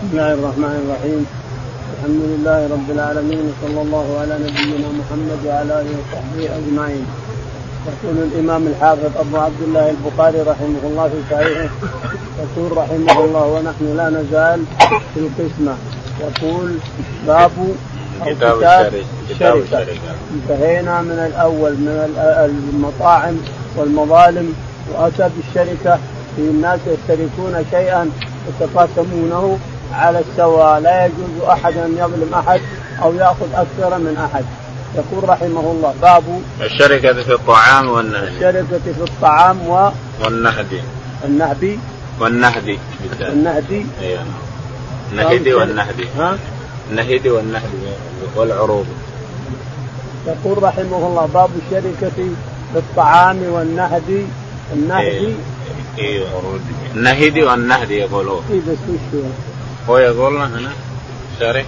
بسم الله الرحمن الرحيم. الحمد لله رب العالمين وصلى الله على نبينا محمد وعلى آله وصحبه أجمعين. يقول الإمام الحافظ أبو عبد الله البخاري رحمه الله في صحيحه يقول رحمه الله ونحن لا نزال في القسمة. يقول باب كتاب الشركة انتهينا من الأول من المطاعم والمظالم واتى بالشركة في الناس يشتركون شيئا يتقاسمونه على السواء لا يجوز أحد أن يظلم أحد أو يأخذ أكثر من أحد. يقول رحمه الله باب الشركة في الطعام والنهدي. الشركة في الطعام و والنهدي. النهدي. والنهدي. النهدي. أيوه النهدي والنهدي. ها؟ النهدي والنهدي والعروض. يقول رحمه الله باب الشركة في الطعام والنهدي. النهدي. أيوه النهدي والنهدي يقول هو اي بس وش هو يقول هنا شرح.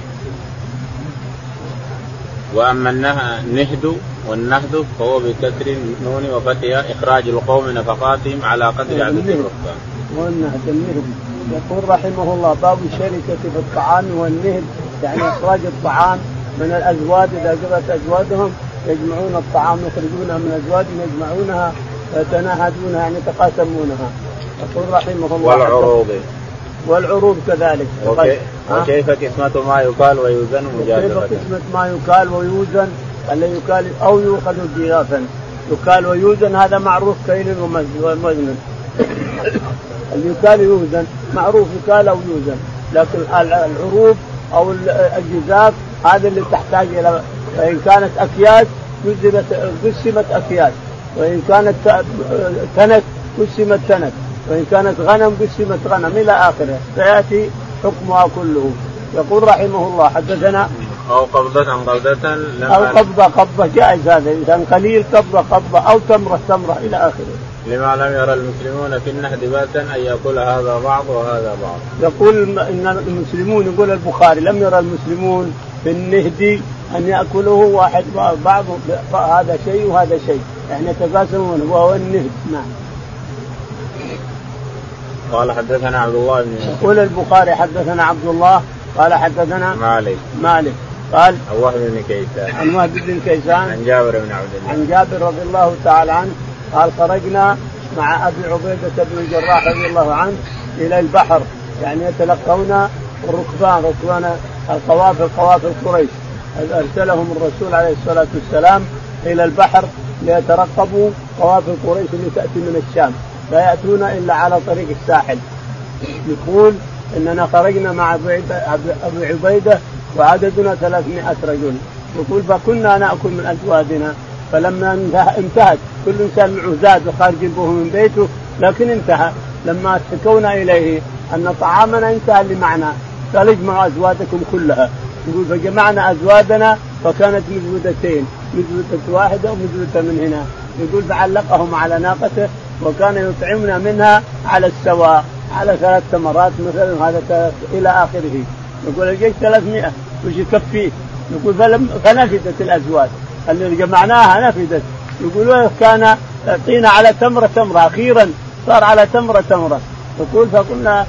وأما النهد والنهد فهو بكسر النون وفتحها إخراج القوم نفقاتهم على قدر عدد الركبان. والنهد النهد. يقول رحمه الله باب الشركة في الطعام والنهد يعني إخراج الطعام من الأزواج إذا جبت أزواجهم يجمعون الطعام يخرجونها من ازواجهم يجمعونها ويتناهدونها يعني يتقاسمونها. يقول رحمه الله والعروض. والعروض كذلك. وكيف قسمة ما يقال ويوزن مجازفة؟ كيف قسمة ما يقال ويوزن؟ اللي يقال أو يؤخذ جيافا. يقال ويوزن هذا معروف كيل ومزن اللي يقال يوزن معروف يقال أو يوزن. لكن العروض أو الجزاف هذا اللي تحتاج إلى فان كانت أكياس قسمت أكياس. وإن كانت تنت قسمت تنت. وإن كانت غنم قسمت غنم إلى آخره فيأتي حكمها كله. يقول رحمه الله حدثنا أو قبضة قبضة أو قبضة قبضة جائز هذا. انسان قليل قبضة قبضة أو تمرة تمرة إلى آخره. لما لم يرى المسلمون في النهد باسا أن يأكل هذا بعض وهذا بعض. يقول إن المسلمون يقول البخاري لم يرى المسلمون في النهد أن يأكله واحد بعض هذا شيء وهذا شيء. يعني يتقاسمون وهو النهد. نعم. قال حدثنا عبد الله بن يقول البخاري حدثنا عبد الله قال حدثنا مالك. مالك. قال عن وهب بن كيسان. عن وهب بن كيسان. عن جابر بن عبد الله. عن جابر رضي الله تعالى عنه قال خرجنا مع أبي عبيدة بن الجراح رضي الله عنه إلى البحر. يعني يتلقون الركبان ركبان القوافل قوافل قريش. أرسلهم الرسول عليه الصلاة والسلام إلى البحر ليترقبوا قوافل قريش اللي تاتي من الشام. لا يأتون إلا على طريق الساحل. يقول إننا خرجنا مع ابي عبيدة وعددنا 300 رجل. يقول فكنا نأكل من أزواجنا فلما انتهت. كل إنسان معه زاد وخارج به من بيته لكن انتهى. لما اشتكونا إليه أن طعامنا انتهى اللي معنا قال اجمعوا أزواجكم كلها. يقول فجمعنا أزواجنا فكانت مزودتين. مزودة واحدة ومزودة من هنا. يقول فعلقهم على ناقته وكان يطعمنا منها على السواء على ثلاث تمرات مثلا هذا إلى آخره. يقول الجيش 300 وش يكفيه؟ يقول فلم فنفدت الأزواج. اللي جمعناها نفدت. يقول كان يعطينا على تمرة تمرة أخيرا صار على تمرة تمرة. يقول فقلنا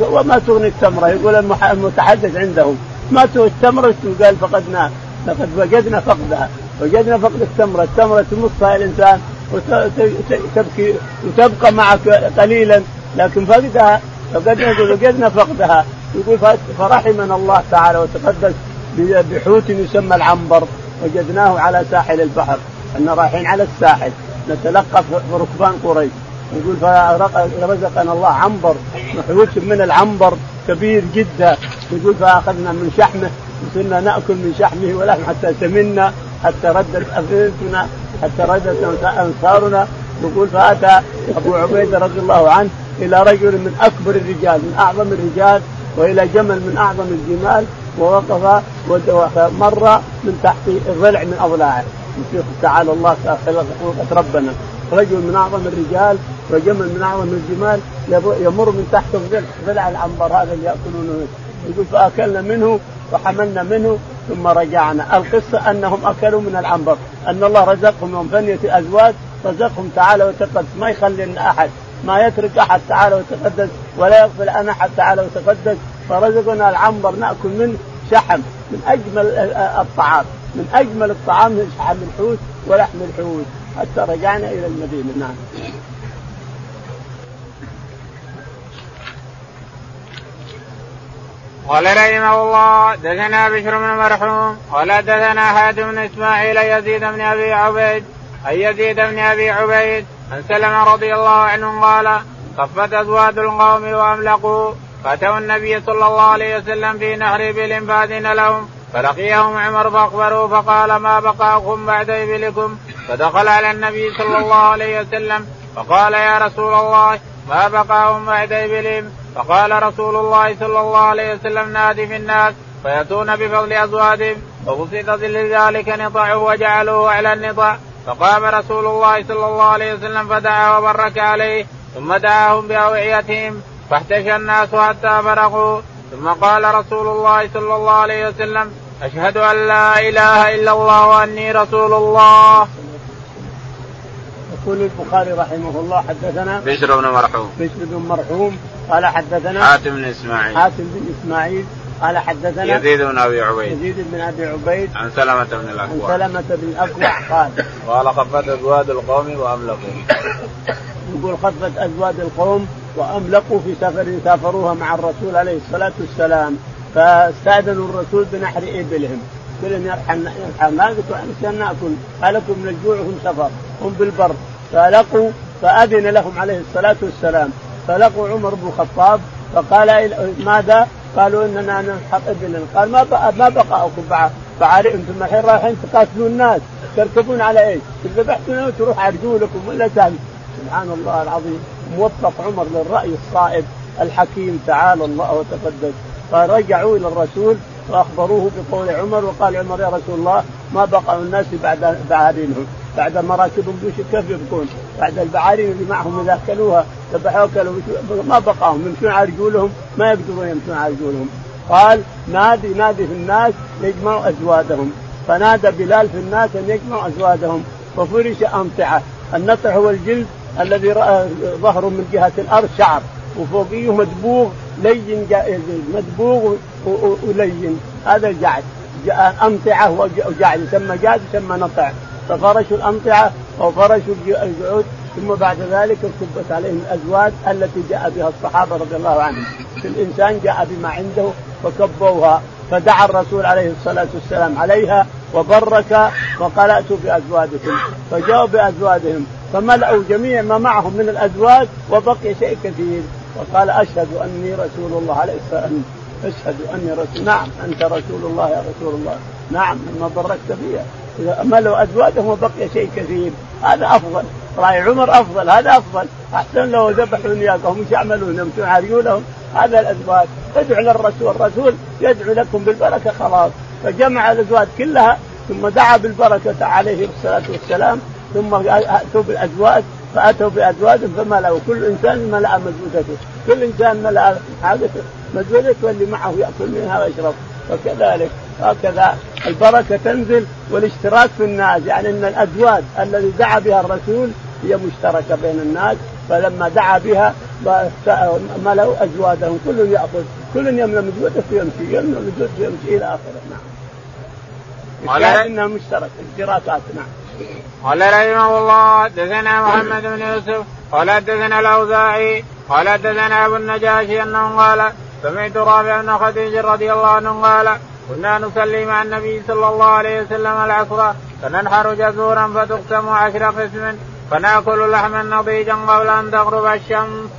وما تغني التمرة؟ يقول المتحدث عندهم. ما تغني التمرة؟ قال فقدنا لقد وجدنا فقدها. وجدنا فقد التمرة. التمرة تمصها الإنسان. وتبكي وتبقى معك قليلا لكن فقدها فقدنا وجدنا فقدها يقول فرحمنا الله تعالى وتقدس بحوت يسمى العنبر وجدناه على ساحل البحر إحنا رايحين على الساحل نتلقى ركبان قريش. يقول فرزقنا الله عنبر محوت من العنبر كبير جدا. يقول فأخذنا من شحمه وصرنا نأكل من شحمه ولحم حتى سمنا حتى ردت أفئدتنا. حتى ردت أنصارنا يقول فأتى أبو عبيدة رضي الله عنه إلى رجل من أكبر الرجال من أعظم الرجال وإلى جمل من أعظم الجمال ووقف ومر من تحت الضلع من أضلاعه. تعالى الله خلقة ربنا. رجل من أعظم الرجال وجمل من أعظم الجمال يمر من تحت الضلع ضلع العنبر هذا اللي يأكلونه. يقول فأكلنا منه وحملنا منه ثم رجعنا. القصة أنهم أكلوا من العنبر. أن الله رزقهم من فنيه أزواج رزقهم تعالى وتقدس. ما يخلي احد ما يترك أحد تعالى وتقدس ولا يغفل عن أحد تعالى وتقدس. فرزقنا العنبر نأكل منه شحم. من أجمل الطعام. من أجمل الطعام شحم الحوت ولحم الحوت. حتى رجعنا إلى المدينة. نعم. قال رحمه الله دثنا بشر بن مرحوم قال دثنا حاتم بن إسماعيل يزيد بن أبي عبيد أي يزيد بن أبي عبيد عن سلمة رضي الله عنه قال صفت أزواج القوم واملقوا فأتوا النبي صلى الله عليه وسلم في نهر ابل فأذن لهم فلقيهم عمر فاخبروا فقال ما بقاكم بعد إبلكم؟ فدخل على النبي صلى الله عليه وسلم فقال يا رسول الله ما بقاهم بعد ابلهم فقال رسول الله صلى الله عليه وسلم نادي في الناس فيأتون بفضل ازواجهم فبسط لذلك نطعه وجعلوه على النطع. فقام رسول الله صلى الله عليه وسلم فدعا وبرك عليه ثم دعاهم بأوعيتهم فاحتشى الناس حتى فرغوا. ثم قال رسول الله صلى الله عليه وسلم أشهد أن لا إله إلا الله وأني رسول الله. يقول البخاري رحمه الله حدثنا بشر بن مرحوم. بشر بن مرحوم قال حدثنا حاتم بن إسماعيل. حاتم بن إسماعيل قال حدثنا يزيد بن أبي عبيد. يزيد بن أبي عبيد عن سلمة بن الأكوع. عن سلمة بن الأكوع قال قال خفت ازواج القوم وأملكوا. يقول خفت ازواج القوم واملقوا في سفر سافروها مع الرسول عليه الصلاة والسلام فاستأذنوا الرسول بنحر إبلهم. كلهم يرحل يرحل ما قلت عشان نأكل. هلكوا من الجوع وهم سفر هم بالبر. فلقوا فأذن لهم عليه الصلاة والسلام. فلقوا عمر بن الخطاب فقال ماذا؟ قالوا إننا ننحط ابلا قال ما ما بقاؤكم بعاري أنتم الحين رايحين تقاتلون الناس. تركبون على إيش؟ ذبحتونا وتروح عرجولكم ولا تهل سبحان الله العظيم. موفق عمر للرأي الصائب الحكيم تعالى الله وتقدس. فرجعوا إلى الرسول واخبروه بقول عمر وقال عمر يا رسول الله ما بقى الناس بعد بعارينهم بعد مراكبهم كيف يبقون؟ بعد البعارين اللي معهم إذا أكلوها ذبحوا اكلوا ما بقاهم يمشون على رجولهم ما يقدرون يمشون على رجولهم قال نادي نادي في الناس يجمعوا أزوادهم. فنادى بلال في الناس أن يجمعوا أزوادهم. ففرش أمتعة. النطع هو الجلد الذي ظهره من جهة الأرض شعر وفوقيه مدبوغ لين مدبوغ ولين. هذا الجعد أمتعة وجعد يسمى جعد يسمى نطع. ففرشوا الأمتعة أو فرشوا الجعود ثم بعد ذلك كبت عليهم الأزواج التي جاء بها الصحابة رضي الله عنهم. الانسان جاء بما عنده فكبوها فدعا الرسول عليه الصلاة والسلام عليها وبرك وقال اتوا بازواجكم فجاءوا بأزواجهم فملأوا جميع ما معهم من الأزواج وبقي شيء كثير. وقال أشهد أني رسول الله عليه السلام أشهد أني رسول نعم أنت رسول الله يا رسول الله. نعم مما بركت اذا ملوا أزواجهم وبقي شيء كثير. هذا أفضل. راي عمر أفضل. هذا أفضل. أحسن لو ذبحوا نياقهم إيش يعملون يمشون عريولهم هذا الأزواج. ادعوا للرسول. الرسول يدعو لكم بالبركة خلاص. فجمع الأزواج كلها ثم دعا بالبركة عليه الصلاة والسلام ثم أتوا بالأزواج فأتوا بازواجهم فملأوا كل إنسان ملأ مزودته كل إنسان ملأ حاجته مزودته واللي معه يأكل منها ويشرب. وكذلك هكذا البركة تنزل والاشتراك في الناس يعني إن الأزواج الذي دعا بها الرسول هي مشتركة بين الناس فلما دعا بها ملأوا أزواجهم كل يأخذ كل يملأ مزوده ويمشي يملأ مزوده ويمشي إلى آخره نعم. قال إنها مشتركة اشتراكات نعم. قال رحمه الله حدثنا محمد بن يوسف قال حدثنا الأوزاعي قال حدثنا أبو النجاشي أنه قال سمعت رافع بن خديج رضي الله عنه قال كنا نصلي مع النبي صلى الله عليه وسلم العصر فننحر جزورا فتقسم عشر قسم فنأكل لحما نضيجا قبل أن تغرب الشمس.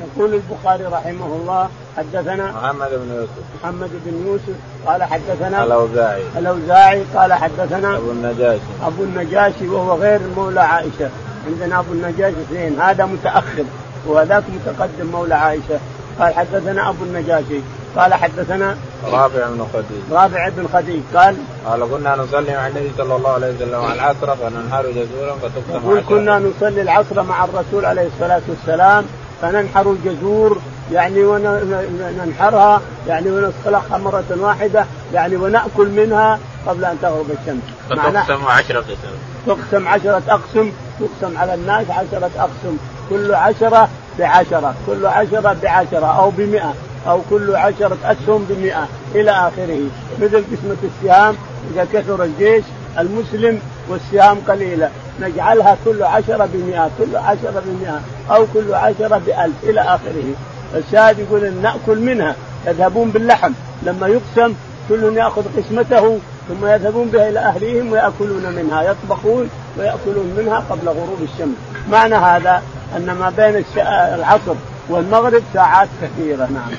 يقول البخاري رحمه الله حدثنا محمد بن يوسف. محمد بن يوسف قال حدثنا الأوزاعي. الأوزاعي قال حدثنا أبو النجاشي. أبو النجاشي وهو غير مولى عائشة. عندنا أبو النجاشي اثنين. هذا متأخر وهذاك متقدم مولى عائشة. قال حدثنا أبو النجاشي قال حدثنا رافع بن خديج. رافع بن خديج قال قال كنا نصلي مع النبي صلى الله عليه وسلم العصر فننحر جزورا فتقسم كنا نصلي العصر مع الرسول عليه الصلاة والسلام فننحر الجزور يعني وننحرها يعني ونسلخها مرة واحدة يعني ونأكل منها قبل أن تغرب الشمس. فتقسم عشرة قسم. تقسم عشرة أقسم تقسم على الناس عشرة أقسم. كل عشرة بعشرة كل عشرة بعشرة أو بمئة أو كل عشرة أسهم بمئة إلى آخره. مثل قسمة السهام إذا كثر الجيش المسلم والسهام قليلة نجعلها كل عشرة بمئة كل عشرة بمئة أو كل عشرة بألف إلى آخره. الشاهد يقول إن نأكل منها يذهبون باللحم. لما يقسم كل يأخذ قسمته ثم يذهبون بها إلى أهليهم ويأكلون منها يطبخون ويأكلون منها قبل غروب الشمس. معنى هذا أن ما بين العصر والمغرب ساعات كثيرة نعم.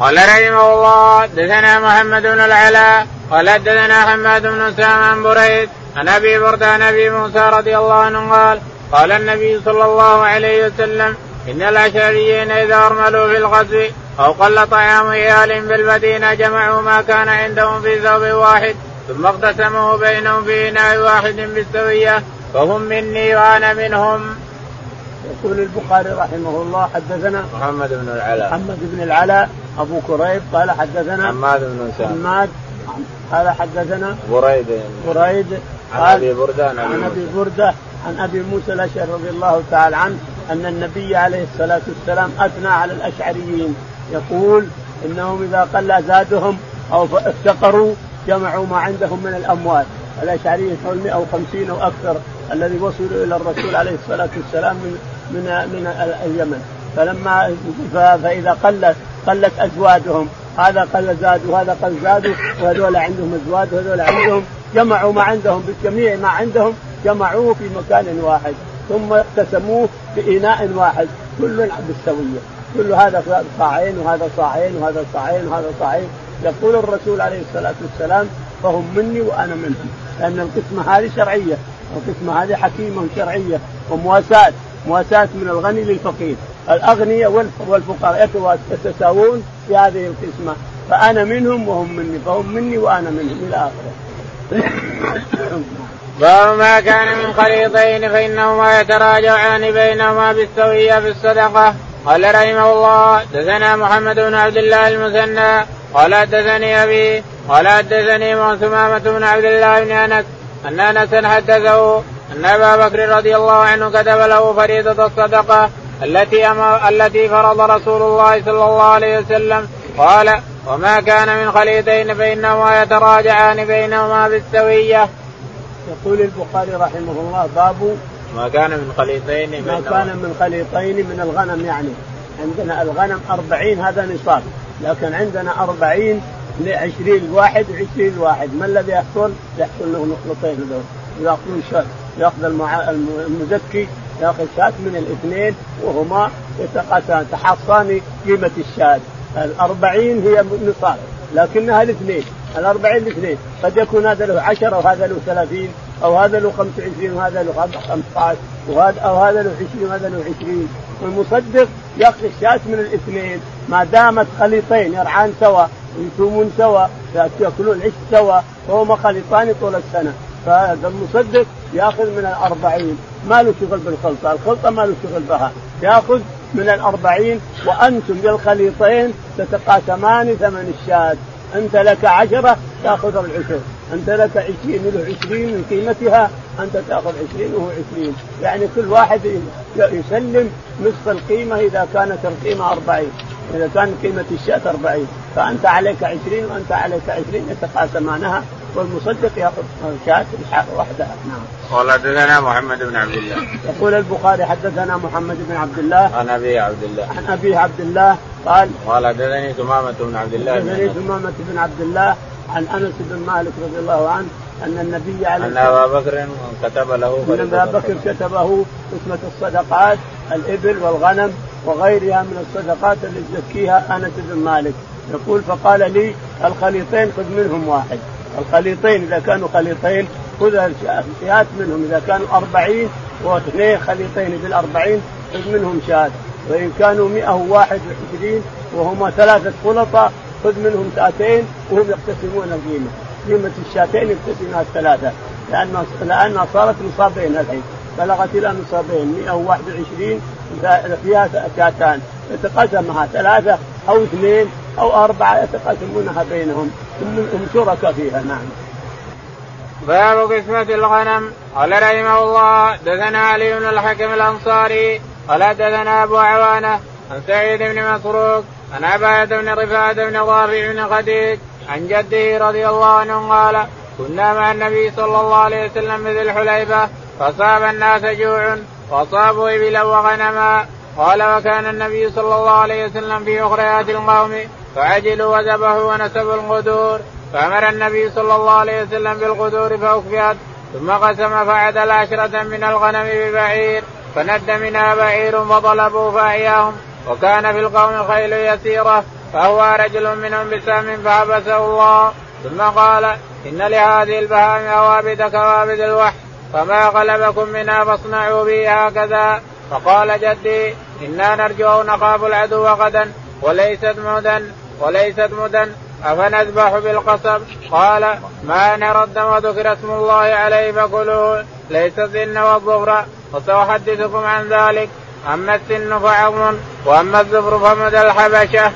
قال رحمه الله دثنا محمد بن العلاء قال دثنا حماد بن سام عن بريد عن أبي برده عن أبي موسى رضي الله عنه قال قال النبي صلى الله عليه وسلم إن الأشعريين إذا أرملوا في الغزو أو قل طعام عيال بالمدينة جمعوا ما كان عندهم في ثوب واحد ثم اقتسموا بينهم في إناء واحد بالسوية فهم مني وأنا منهم. يقول البخاري رحمه الله حدثنا محمد بن العلاء. محمد بن العلاء أبو كريب قال حدثنا حماد بن اسامه حماد قال حدثنا بريد. بريد عن أبي بردة عن أبي بردة عن أبي موسى الأشعري رضي الله تعالى عنه أن النبي عليه الصلاة والسلام أثنى على الأشعريين. يقول إنهم إذا قل زادهم أو افتقروا جمعوا ما عندهم من الأموال. الاشعريين حول 150 أو أكثر. الذي وصلوا إلى الرسول عليه الصلاة والسلام من من من اليمن. فلما فإذا قلت قلت أزواجهم هذا قل زاد وهذا قل زاد وهذول عندهم أزواج وهذول عندهم جمعوا ما عندهم بجميع ما عندهم جمعوه في مكان واحد ثم اقتسموه بإناء واحد. كل بالسوية. كل هذا صاعين وهذا صاعين وهذا صاعين وهذا صاعين. يقول الرسول عليه الصلاة والسلام فهم مني وأنا منهم. لأن القسمة هذه شرعية. القسمة هذه حكيمة شرعية ومواساة. مواساة من الغني للفقير. الأغنياء والفقراء يتساوون في هذه القسمة. فأنا منهم وهم مني فهم مني وأنا منهم. إلى آخره. باب ما كان من خليطين فإنهما يتراجعان بينهما بالسوية في الصدقة قال رحمه الله دثنا محمد بن عبد الله المثنى. قال حدثني أبي. قال حدثني ثمامة بن عبد الله بن أنس. أن أنسا حدثه أن أبا بكر رضي الله عنه كتب له فريضة الصدقة التي التي فرض رسول الله صلى الله عليه وسلم قال وما كان من خليطين فإنهما يتراجعان بينهما بالسوية. يقول البخاري رحمه الله باب ما كان من خليطين ما كان من خليطين من الغنم يعني عندنا الغنم أربعين هذا نصاب لكن عندنا أربعين لعشرين واحد وعشرين واحد. ما الذي يحصل؟ يحصل له نخلطين هذول. يأخذون شاة. يأخذ المع... المزكي يأخذ شاة من الاثنين وهما يتقاسان تحصان قيمة الشاة. الأربعين هي نصاب لكنها الاثنين الأربعين الاثنين قد يكون هذا له عشرة وهذا له ثلاثين أو هذا له خمسة وعشرين وهذا له خمسة عشر وهذا أو هذا له عشرين وهذا له عشرين. والمصدق يأخذ الشاة من الاثنين. ما دامت خليطين يرعان سوا. يصومون سوا ياكلون العيش سوا فهما خليطان طول السنة. فهذا المصدق ياخذ من الأربعين. ما له شغل بالخلطة الخلطة ما له شغل بها. ياخذ من الأربعين وأنتم بالخليطين تتقاسمان ثمن الشاة. أنت لك عشرة تأخذ العشر أنت لك عشرين له عشرين من قيمتها أنت تأخذ عشرين وهو عشرين. يعني كل واحد يسلم نصف القيمة إذا كانت القيمة أربعين. إذا كان قيمة الشاة أربعين فأنت عليك عشرين وأنت عليك عشرين يتقاسمانها والمصدق يأخذ شاة وحدها نعم. قال حدثنا محمد بن عبد الله. يقول البخاري حدثنا محمد بن عبد الله. عن أبي عبد الله. عن أبي عبد الله قال. قال حدثني ثمامة بن عبد الله. حدثني ثمامة بن عبد الله عن أنس بن مالك رضي الله عنه أن النبي عليه أن أبا بكر كتب له أن أبا بكر كتبه قسمة الصدقات الإبل والغنم وغيرها من الصدقات اللي يزكيها أنس بن مالك. يقول فقال لي الخليطين خذ منهم واحد. الخليطين إذا كانوا خليطين خذ الشاة منهم. إذا كانوا أربعين واثنين خليطين بالأربعين خذ منهم شاة. وإن كانوا 121 وهما ثلاثة خلطاء خذ منهم شاتين وهم يقتسمون القيمة. قيمة الشاتين يقتسمها الثلاثة لأن لأنها صارت نصابين الحين. بلغت إلى نصابين 121 فيها شاتان. يتقسمها ثلاثة أو اثنين أو أربعة يتقاسمونها بينهم. هم شركاء فيها نعم. باب قسمة الغنم. قال رحمه الله دثنا علي بن الحكم الأنصاري قال دثنا أبو عوانة عن سعيد بن مسروق عن عباية بن رفاعة بن ضافع بن خديج عن جده رضي الله عنه قال كنا مع النبي صلى الله عليه وسلم بذي الحليفة فصاب الناس جوع واصابوا ابلا وغنما. قال وكان النبي صلى الله عليه وسلم في أخريات القوم فعجلوا وذبحوا ونسبوا القدور. فأمر النبي صلى الله عليه وسلم بالقدور فاكفئت ثم قسم فعدل عشرة من الغنم ببعير فند منها بعير فطلبوا فأحياهم. وكان في القوم خيل يسيرة فهو رجل منهم بسهم فحبسه الله. ثم قال إن لهذه البهائم أوابد كوابد الوحش فما غلبكم منها فاصنعوا به هكذا فقال جدي إنا نرجو أو نخاف العدو غدا وليست مدا وليست مدا أفنذبح بالقصب قال ما نرى الدم وذكر اسم الله عليه فكلوه ليس السن والظفر وسأحدثكم عن ذلك أما السن فعظم وأما الظفر فمدى الحبشة.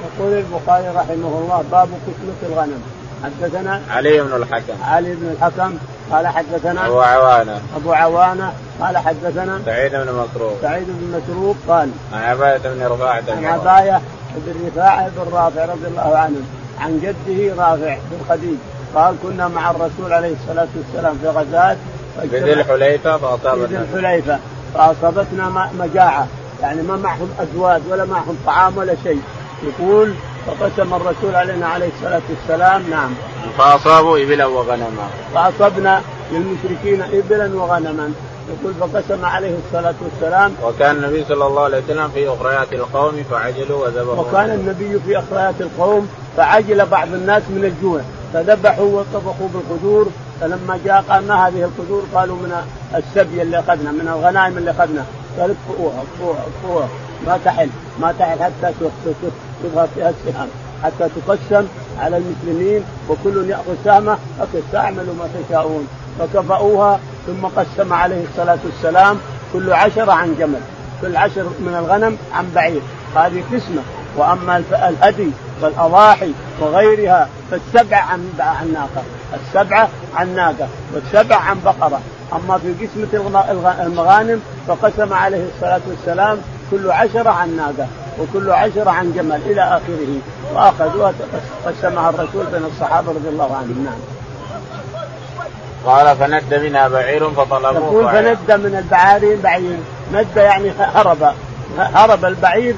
يقول البخاري رحمه الله باب قسمة الغنم حدثنا علي بن الحكم علي بن الحكم قال حدثنا أبو عوانة. أبو عوانة. قال حدثنا سعيد بن مسروق سعيد بن مسروق قال عن عباية بن رفاعة عن عباية بن رفاعة بن رافع رضي الله عنه. عن جده رافع بن خديج. قال كنا مع الرسول عليه الصلاة والسلام في غزاة. بذي الحليفة فأصابتنا بذي الحليفة. فأصابتنا مجاعة. يعني ما معهم أزواج ولا معهم طعام ولا شيء. يقول فقسم الرسول علينا عليه الصلاة والسلام نعم. فأصابوا إبلا وغنما. فأصبنا للمشركين إبلا وغنما. يقول فقسم عليه الصلاة والسلام. وكان النبي صلى الله عليه وسلم في أخريات القوم فعجلوا وذبحوا. وكان النبي في أخريات القوم فعجل بعض الناس من الجوع فذبحوا وطبخوا بالقدور فلما جاء قال ما هذه القدور قالوا من السبي اللي أخذنا من الغنائم اللي أخذنا. قال اطفئوها اطفئوها اطفئوها ما تحل ما تحل حتى تظهر فيها السهام حتى تقسم على المسلمين وكل يأخذ سهمة. فاعملوا ما تشاءون. فكفأوها ثم قسم عليه الصلاة والسلام كل عشره عن جمل كل عشر من الغنم عن بعير. هذه قسمة. وأما الهدي والأضاحي وغيرها فالسبع عن عن ناقة. السبعه عن ناقة والسبع عن بقرة. أما في قسمة المغانم فقسم عليه الصلاة والسلام كل عشره عن ناقة. وكل عشره عن جمل إلى آخره. واخذوها قسمها الرسول بين الصحابة رضي الله عنهم. نعم. قال فند منها بعير فطلبوه يقول فند من البعارين بعير. ند يعني هرب. هرب البعير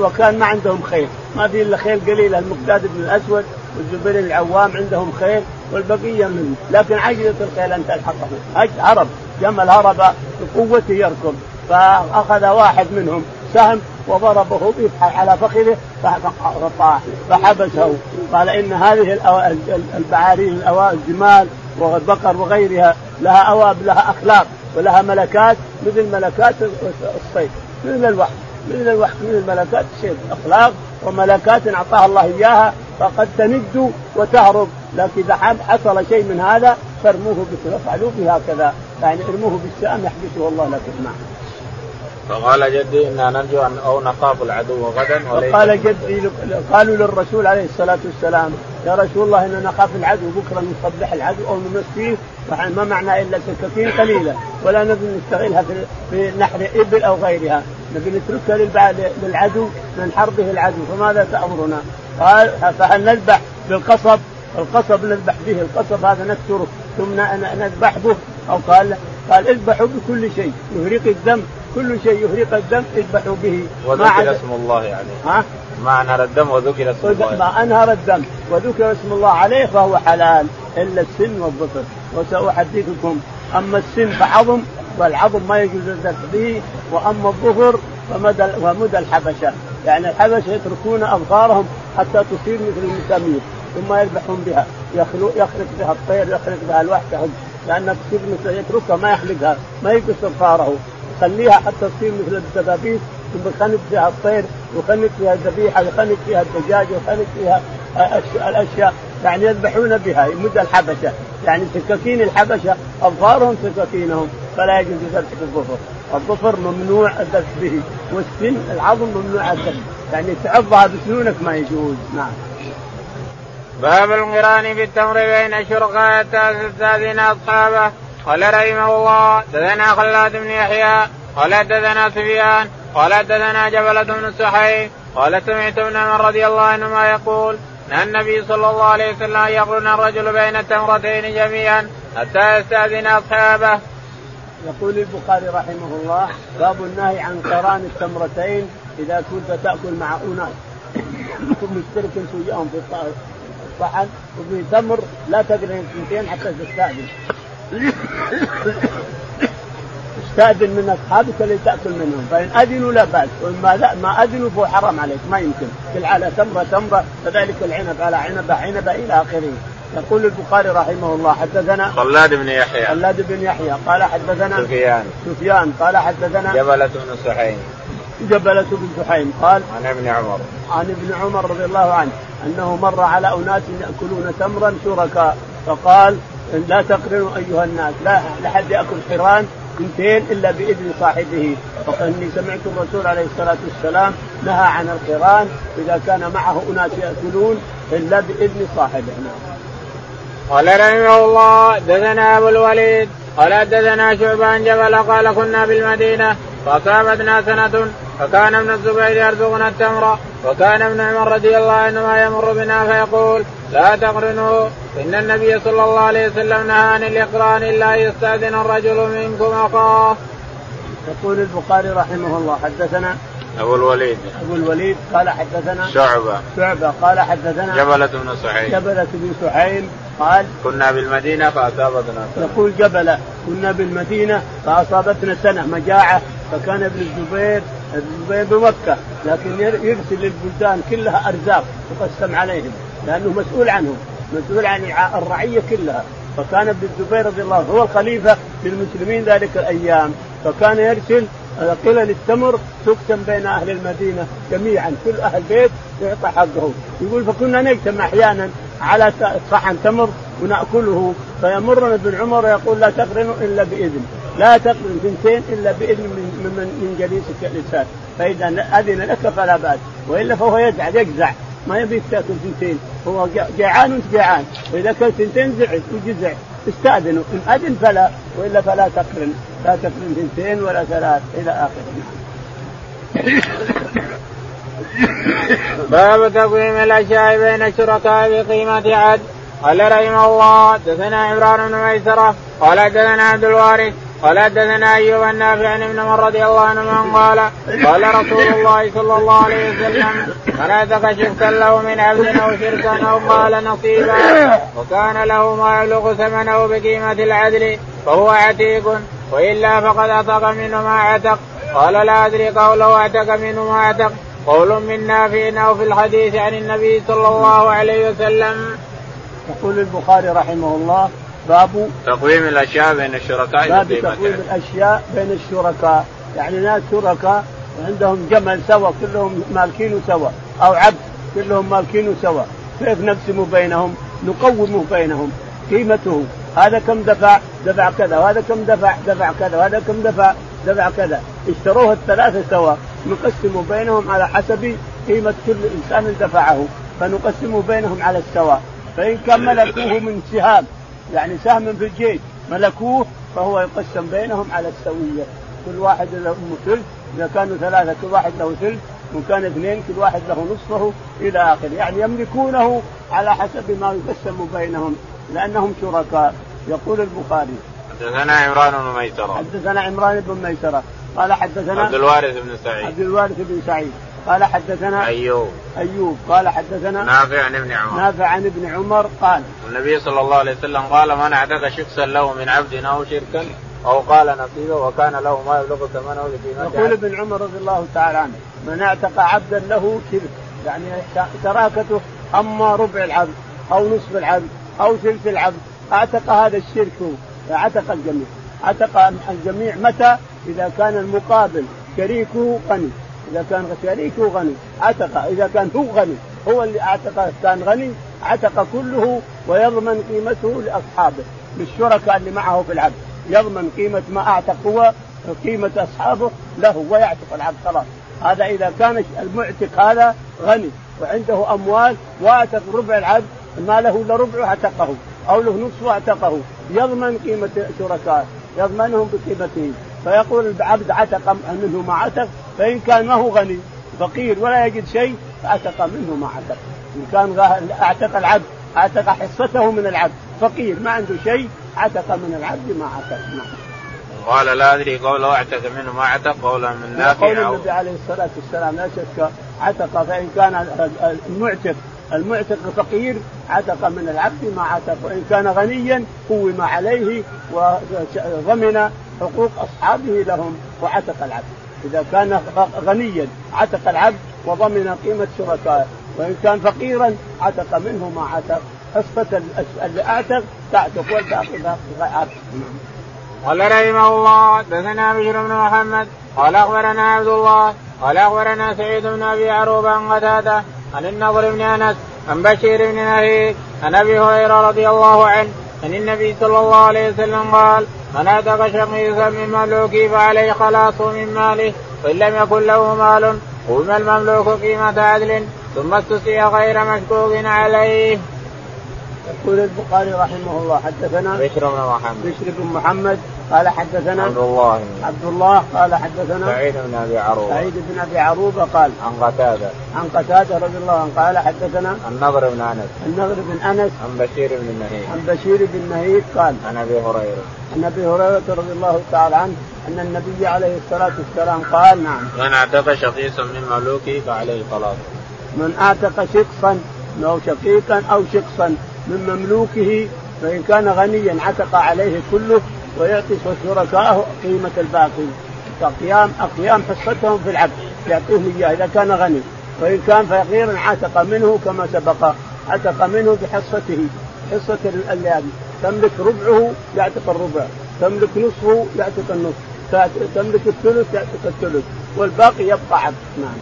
وكان ما عندهم خيل. ما في إلا خيل قليلة المقداد بن الأسود والزبير العوام عندهم خيل والبقية منه. لكن عجزت الخيل ان تلحقه هرب. جمل هرب بقوته يركض فأخذ واحد منهم سهم وضربه على فخذه فحبسه. قال إن هذه البعارين الجمال والبقر وغيرها لها أواب لها أخلاق ولها ملكات مثل ملكات الصيد مثل الوحش مثل الوحش من الملكات شيء أخلاق وملكات أعطاها الله إياها فقد تند وتهرب. لكن إذا حصل شيء من هذا فارموه افعلوا به هكذا يعني ارموه بالسام يحبسه الله لكم. نعم. فقال جدي إنا نرجو أن أو نخاف العدو غدا وليس قال جدي قالوا للرسول عليه الصلاة والسلام يا رسول الله إننا نخاف العدو بكرة نصبح العدو أو نمسيه ما معنى إلا سكاكين قليله ولا نبي نستغلها في نحر إبل أو غيرها. نبي نتركها للعدو من حربه العدو فماذا تأمرنا؟ قال فهل نذبح بالقصب؟ القصب نذبح به القصب هذا نكسره ثم نذبح به أو قال قال اذبحوا بكل شيء يهرق الدم كل شيء يهرق الدم اذبحوا به. وذكر اسم الله يعني ها؟ ما انهر الدم وذكر اسم الله ما انهر الدم وذكر اسم الله عليه فهو حلال. إلا السن والظفر. وسأحدثكم. أما السن فعظم والعظم ما يجوز الذبح به. وأما الظفر فمدى ومدى الحبشة. يعني الحبشة يتركون أظفارهم حتى تصير مثل المسامير. ثم يذبحون بها. يخلق يخلق بها الطير يخلق بها الوحده لأنها تصير مثل يتركها ما يحلقها ما يقص اظفاره يخليها حتى تصير مثل الدبابيس ثم يخنق فيها الطير ويخنق فيها الذبيحة ويخنق فيها الدجاج ويخنق فيها الأشياء. يعني يذبحون بها مدى الحبشة. يعني سكاكين الحبشة أظفارهم سكاكينهم فلا يجوز ذبح بالظفر الظفر ممنوع الذبح به والسن العظم ممنوع الذبح. يعني تعضها بسنونك ما يجوز. نعم. باب القران في التمر بين الشركاء تستاذن أصحابه. قال رحمه الله دثنا خلاد بن يحيى قال دثنا سفيان قال دثنا جبلة بن السحيم قال سمعت ابن عمر رضي الله عنهما يقول نهى النبي صلى الله عليه وسلم أن يقرن الرجل بين التمرتين جميعا حتى يستأذن أصحابه. يقول البخاري رحمه الله باب النهي عن قران التمرتين إذا كنت تأكل مع أناس مشترك وياهم في الصحن وفي تمر لا تقرن اثنتين حتى تستأذن. استاذن من أصحابك اللي تأكل منهم. فإن أذنوا لا بأس. وما لا ما أذنوا فهو حرام عليك. ما يمكن. كل على تمره تمرة. كذلك العنب على عنبه عنبه إلى آخره. يقول البخاري رحمه الله حدثنا خلاد بن يحيى. خلاد بن يحيى. قال حدثنا سفيان. سفيان. قال حدثنا جبلة بن سحيم. جبلة بن سحيم. قال عن ابن عمر. عن ابن عمر رضي الله عنه أنه مر على أناس يأكلون تمرا شركاء. فقال لا تقرنوا أيها الناس. لا لحد يأكل حران اثنتين إلا بإذن صاحبه. فاني سمعت الرسول عليه الصلاة والسلام نهى عن القران إذا كان معه أناس يأكلون إلا بإذن صاحبه. نعم. قال رحمه الله دثنا أبو الوليد قال دثنا شعبان جبل قال كنا بالمدينة فأصابتنا سنة فكان ابن الزبير يرزقنا التمر وكان ابن عمر رضي الله عنهما يمر بنا فيقول لا تقرنوا إن النبي صلى الله عليه وسلم نهى عن الإقران إلا يستأذن الرجل منكم أخاه. يقول البخاري رحمه الله حدثنا أبو الوليد. أبو الوليد قال حدثنا شعبة. شعبة قال حدثنا جبلة بن سحيم جبلة بن سحيم قال كنا بالمدينة فاصابتنا سنة. يقول جبلة كنا بالمدينة فاصابتنا سنة مجاعة فكان ابن الزبير الزبير بمكة لكن يرسل للبلدان كلها أرزاق تقسم عليهم لأنه مسؤول عنهم. مسؤول عن الرعية كلها. فكان ابن الزبير رضي الله عنه هو الخليفة للمسلمين ذلك الأيام. فكان يرسل قلل التمر تقسم بين أهل المدينة جميعا. كل أهل بيت يعطى حقه يقول فكنا نجتمع أحيانا على صحن تمر ونأكله. فيمرنا ابن عمر ويقول لا تقرنوا إلا بإذن. لا تقرن ثنتين إلا بإذن من من, من جليسك الانسان فإذا أذن لك فلا بأس. وإلا فهو يزعل يجزع. ما يبيك تاكل ثنتين. هو جيعان وانت جيعان وإذا كان ثنتين زعل وجزع. استاذنوا إن أذن فلا وإلا فلا تقرن. لا تقرن ثنتين ولا ثلاث. إلى آخره. باب تقويم الأشياء بين الشركاء بقيمة عد قال رحمه الله دثنا عمران بن ميسرة. قال دثنا عبد الوارث. قال حدثنا أيوب النافع عن ابن عمر رضي الله عنه قال قال رسول الله صلى الله عليه وسلم من اعتق شركا له من عبد أو شركا أو قال نصيبا وكان له ما يبلغ ثمنه بقيمة العدل فهو عتيق وإلا فقد اعتق منه ما اعتق قال لا أدري قوله اعتق منه ما اعتق قول من نافع أو في الحديث عن النبي صلى الله عليه وسلم. يقول البخاري رحمه الله باب تقويم الأشياء بين الشركاء باب تقويم الأشياء بين الشركاء. يعني ناس شركاء وعندهم جمل سوا كلهم مالكينه سوا أو عبد كلهم مالكينه سوا. كيف نقسم بينهم؟ نقومه بينهم. قيمته هذا كم دفع؟ دفع كذا. وهذا كم دفع؟ دفع كذا. وهذا كم دفع؟ دفع كذا. اشتروه الثلاثة سوا. نقسم بينهم على حسب قيمة كل إنسان دفعه. فنقسم بينهم على السواء فإن كان ملكوه من سهام يعني سهم في الجيش ملكوه فهو يقسم بينهم على السوية. كل واحد له ثلث إذا كانوا ثلاثة كل واحد له ثلث وإن كان اثنين كل واحد له نصفه إلى آخره. يعني يملكونه على حسب ما يقسم بينهم لأنهم شركاء. يقول البخاري. حدثنا عمران بن ميسرة. حدثنا عمران بن ميسرة. قال حدثنا عبد الوارث بن سعيد. عبد الوارث بن سعيد. قال حدثنا أيوب. أيوب. قال حدثنا نافع عن ابن عمر. نافع عن ابن عمر قال النبي صلى الله عليه وسلم قال من أعتق شخصا له من عبد أو شركا أو قال نصيبه وكان له ما يبلغ ثمنه بقيمته يقول ابن عمر رضي الله تعالى عنه من أعتق عبدا له شرك. يعني شراكته أما ربع العبد أو نصف العبد أو ثلث العبد. أعتق هذا الشرك هو. أعتق الجميع. أعتق الجميع متى؟ إذا كان المقابل شريكه غني. إذا كان شريكه غني. عتق. إذا كان هو غني. هو اللي أعتق كان غني عتق كله ويضمن قيمته لأصحابه للشركاء اللي معه في العبد. يضمن قيمة ما اعتق هو قيمه أصحابه له ويعتق العبد خلاص. هذا إذا كان المعتق هذا غني وعنده أموال وأعتق ربع العبد ما له إلا ربعه أعتقه أو له نصفه أعتقه. يضمن قيمة شركائه يضمنهم بقيمتهم فيقول العبد عتق منه ما عتق فإن كان ما هو غني فقير ولا يجد شيء فعتق منه ما عتق إن كان أعتق العبد أعتق حصته من العبد. فقير ما عنده شيء عتق من العبد ما عتق نعم. قال لا أدري قوله أعتق منه ما عتق قولا من نافع قول النبي عليه الصلاة والسلام لا شك عتق فإن كان المعتق المعتق فقير عتق من العبد ما عتق وإن كان غنيا قوم عليه وضمن حقوق أصحابه لهم وعتق العبد. إذا كان غنيا عتق العبد وضمن قيمة شركائه. وإن كان فقيرا عتق منه ما عتق. حصه اللي أعتق تعتق والباقي باقي قال رحمه الله دثنا بشر بن محمد قال أخبرنا عبد الله قال أخبرنا سعيد بن أبي عروبة عن قتادة عن النضر بن أنس عن بشير بن نهيك عن أبي هريرة رضي الله عنه عن النبي صلى الله عليه وسلم قال من اتق شقيقا من مملوكه فعليه خلاصه من ماله وان لم يكن له مال قوم المملوك قيمة عدل ثم استسقي غير مشكوك عليه. يقول البخاري رحمه الله حدثنا بشر بن محمد بشر بن محمد قال حدثنا عبد الله. عبد الله قال حدثنا سعيد بن أبي عروبة. سعيد بن أبي عروبة قال عن قتادة. عن قتادة رضي الله عنه قال حدثنا النضر بن أنس. النضر بن أنس عن بشير بن نهيك عن بشير بن نهيك قال عن أبي هريرة. عن أبي هريرة رضي الله تعالى عنه أن النبي عليه الصلاة والسلام قال نعم. من اعتق شخيصا من مملوكه فعليه خلاص من اعتق شخصا أو شقيقا أو شخصا من مملوكه فإن كان غنيا عتق عليه كله ويعطي شركائه قيمة الباقي. قيام اقيام حصتهم في العبد. يعطيهم إياه إذا كان غني. وإن كان فقيرا عتق منه كما سبق. عتق منه بحصته. حصة الليالي تملك ربعه يعتق الربع. تملك نصفه يعتق النصف. تملك الثلث يعتق الثلث. والباقي يبقى عبد. نعم.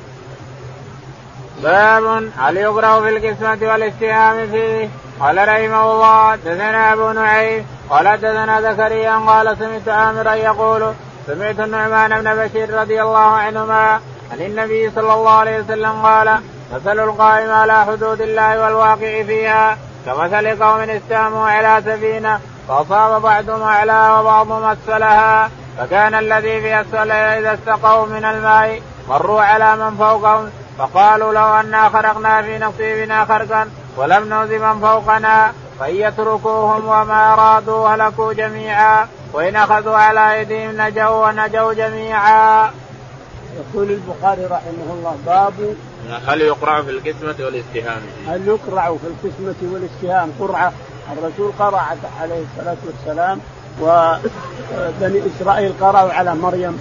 باب هل يقرأ في القسمة والاستهام فيه؟ قال رحمه الله دثنا أبو نعيم قال دثنا زكريا قال سمعت عامرا يقول سمعت النعمان بن بشير رضي الله عنهما عن النبي صلى الله عليه وسلم قال مثل القائم على حدود الله والواقع فيها كمثل قوم استهموا على سفينة فأصاب بعضهم اعلاها وبعضهم أسفلها فكان الذي في اسفلها إذا استقوا من الماء مروا على من فوقهم فقالوا لو أنا خرقنا في نصيبنا خرقا ولم نوز من فوقنا. فان يتركوهم وما ارادوا هلكوا جميعا وان اخذوا على ايديهم نجوا ونجوا جميعا. يقول البخاري رحمه الله باب هل يقرع في القسمة والاستهام؟ هل يقرع في القسمة والاستهام؟ قرعة الرسول قرع عليه الصلاة والسلام وبني إسرائيل قرأوا على مريم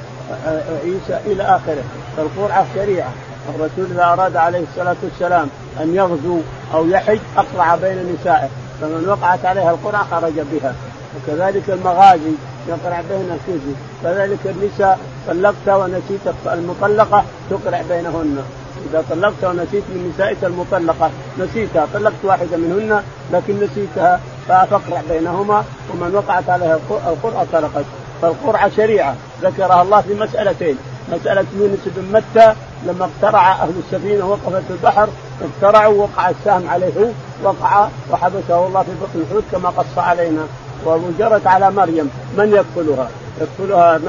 عيسى إلى آخره. فالقرعة شريعة الرسول إذا أراد عليه الصلاة والسلام أن يغزو أو يحج أقرع بين نسائه. فمن وقعت عليها القرعه خرج بها. وكذلك المغازي يقرع بين الكذب كذلك النساء طلقت ونسيت المطلقة تقرع بينهن. إذا طلقت ونسيت من نسائك المطلقة نسيتها طلقت واحدة منهن لكن نسيتها فاقرع بينهما ومن وقعت عليها القرعه طلقت فالقرعة شريعة ذكرها الله في مسألتين. مسألة يونس بن متى لما اقترع أهل السفينة وقفت البحر اقترعوا وقع السهم عليه وقع وحبسه الله في بطن الحوت كما قص علينا وجرت على مريم من يكفلها؟ يكفلها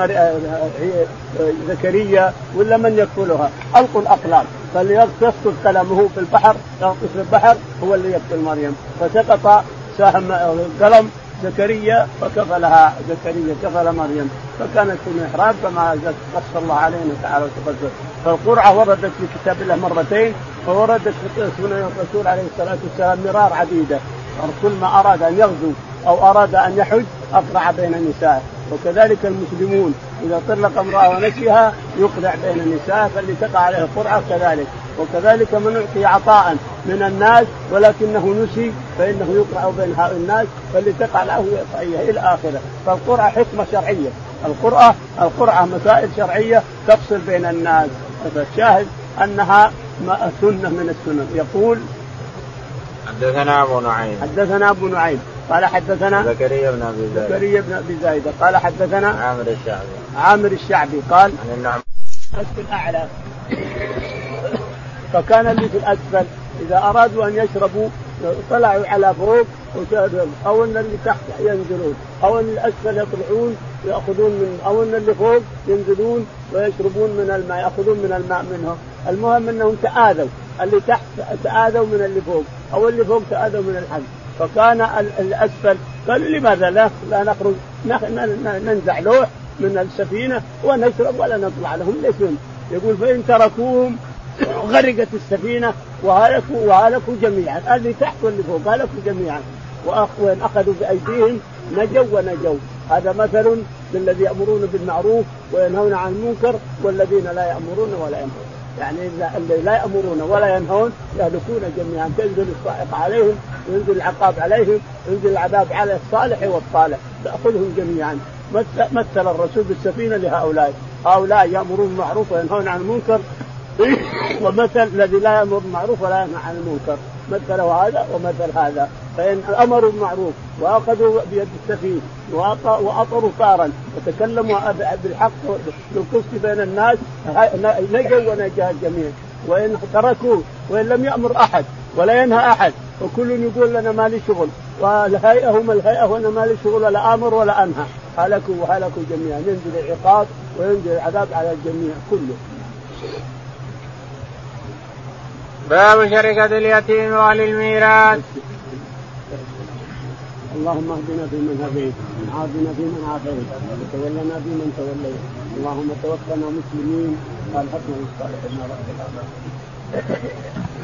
زكريا ولا من يكفلها؟ ألقوا الأقلام فليسقط قلمه في البحر يغطس في البحر هو اللي يقتل مريم فسقط سهم قلم زكريا فكفلها زكريا كفل مريم فكانت في المحراب كما قص الله علينا تعالى وتقدم فالقرعة وردت في كتاب الله مرتين ووردت في سنن الرسول عليه الصلاة والسلام مرار عديدة. كل ما أراد أن يغزو أو أراد أن يحج أقرع بين النساء. وكذلك المسلمون إذا طلق امرأة ونسيها يقرع بين النساء فاللي تقع عليه القرعة كذلك. وكذلك من أعطي عطاء من الناس ولكنه نسي فإنه يقرع بين هؤلاء الناس فاللي تقع له يقطعيه إلى آخره. فالقرعة حكمة شرعية. القرعة القرعة مسائل شرعية تفصل بين الناس. فالشاهد أنها سنة من السنن يقول حدثنا أبو نعيم. حدثنا أبو نعيم. قال حدثنا زكريا بن أبي زايد زكريا بن أبي زايد قال حدثنا عامر الشعبي. عامر الشعبي. قال عن النعم. في الأعلى. فكان اللي في الأسفل. إذا أرادوا أن يشربوا طلعوا على فوق أو أن اللي تحت ينزلون أو أن الأسفل يطلعون يأخذون من أو أن اللي فوق ينزلون ويشربون من الماء يأخذون من الماء منهم. المهم أنهم تآذوا. اللي تحت تآذوا من اللي فوق أو اللي فوق تآذوا من الحج فكان الأسفل. قالوا لماذا لا؟ لا نخرج ننزع لوح من السفينة ونشرب ولا نطلع لهم ليش يقول فإن تركوهم غرقت السفينة وهلكوا وهلكوا جميعا. اللي تحت واللي فوق هلكوا جميعا. وإن أخذوا بأيديهم نجوا ونجوا. هذا مثل للذي يأمرون بالمعروف وينهون عن المنكر والذين لا يأمرون ولا ينهون. يعني لا يأمرون ولا ينهون يهلكون جميعا. تنزل الصاعقه عليهم وينزل العقاب عليهم وينزل العذاب على الصالح والصالح تأخذهم جميعا. مثل الرسول بالسفينة لهؤلاء. هؤلاء يأمرون بالمعروف وينهون عن المنكر. ومثل الذي لا يأمر بالمعروف ولا ينهى عن المنكر. مثله هذا ومثل هذا. فإن امروا بالمعروف وأخذوا بيد السفيه وأطروا طارا وتكلموا بالحق بالقسط بين الناس نجوا ونجا الجميع وإن تركوا وإن لم يأمر أحد ولا ينهى أحد وكل يقول لنا ما لي شغل. والهيئة هم الهيئة وأنا ما لي شغل ولا آمر ولا أنهى. هلكوا وهلكوا جميعا. ينزل العقاب وينزل العذاب على الجميع كله. باب شركة اليتيم وللميراث. اللهم اهدنا فيمن هديت وعافنا فيمن عافيت وتولنا فيمن توليت. اللهم توفنا مسلمين وألحقنا بالصالحين رب العالمين.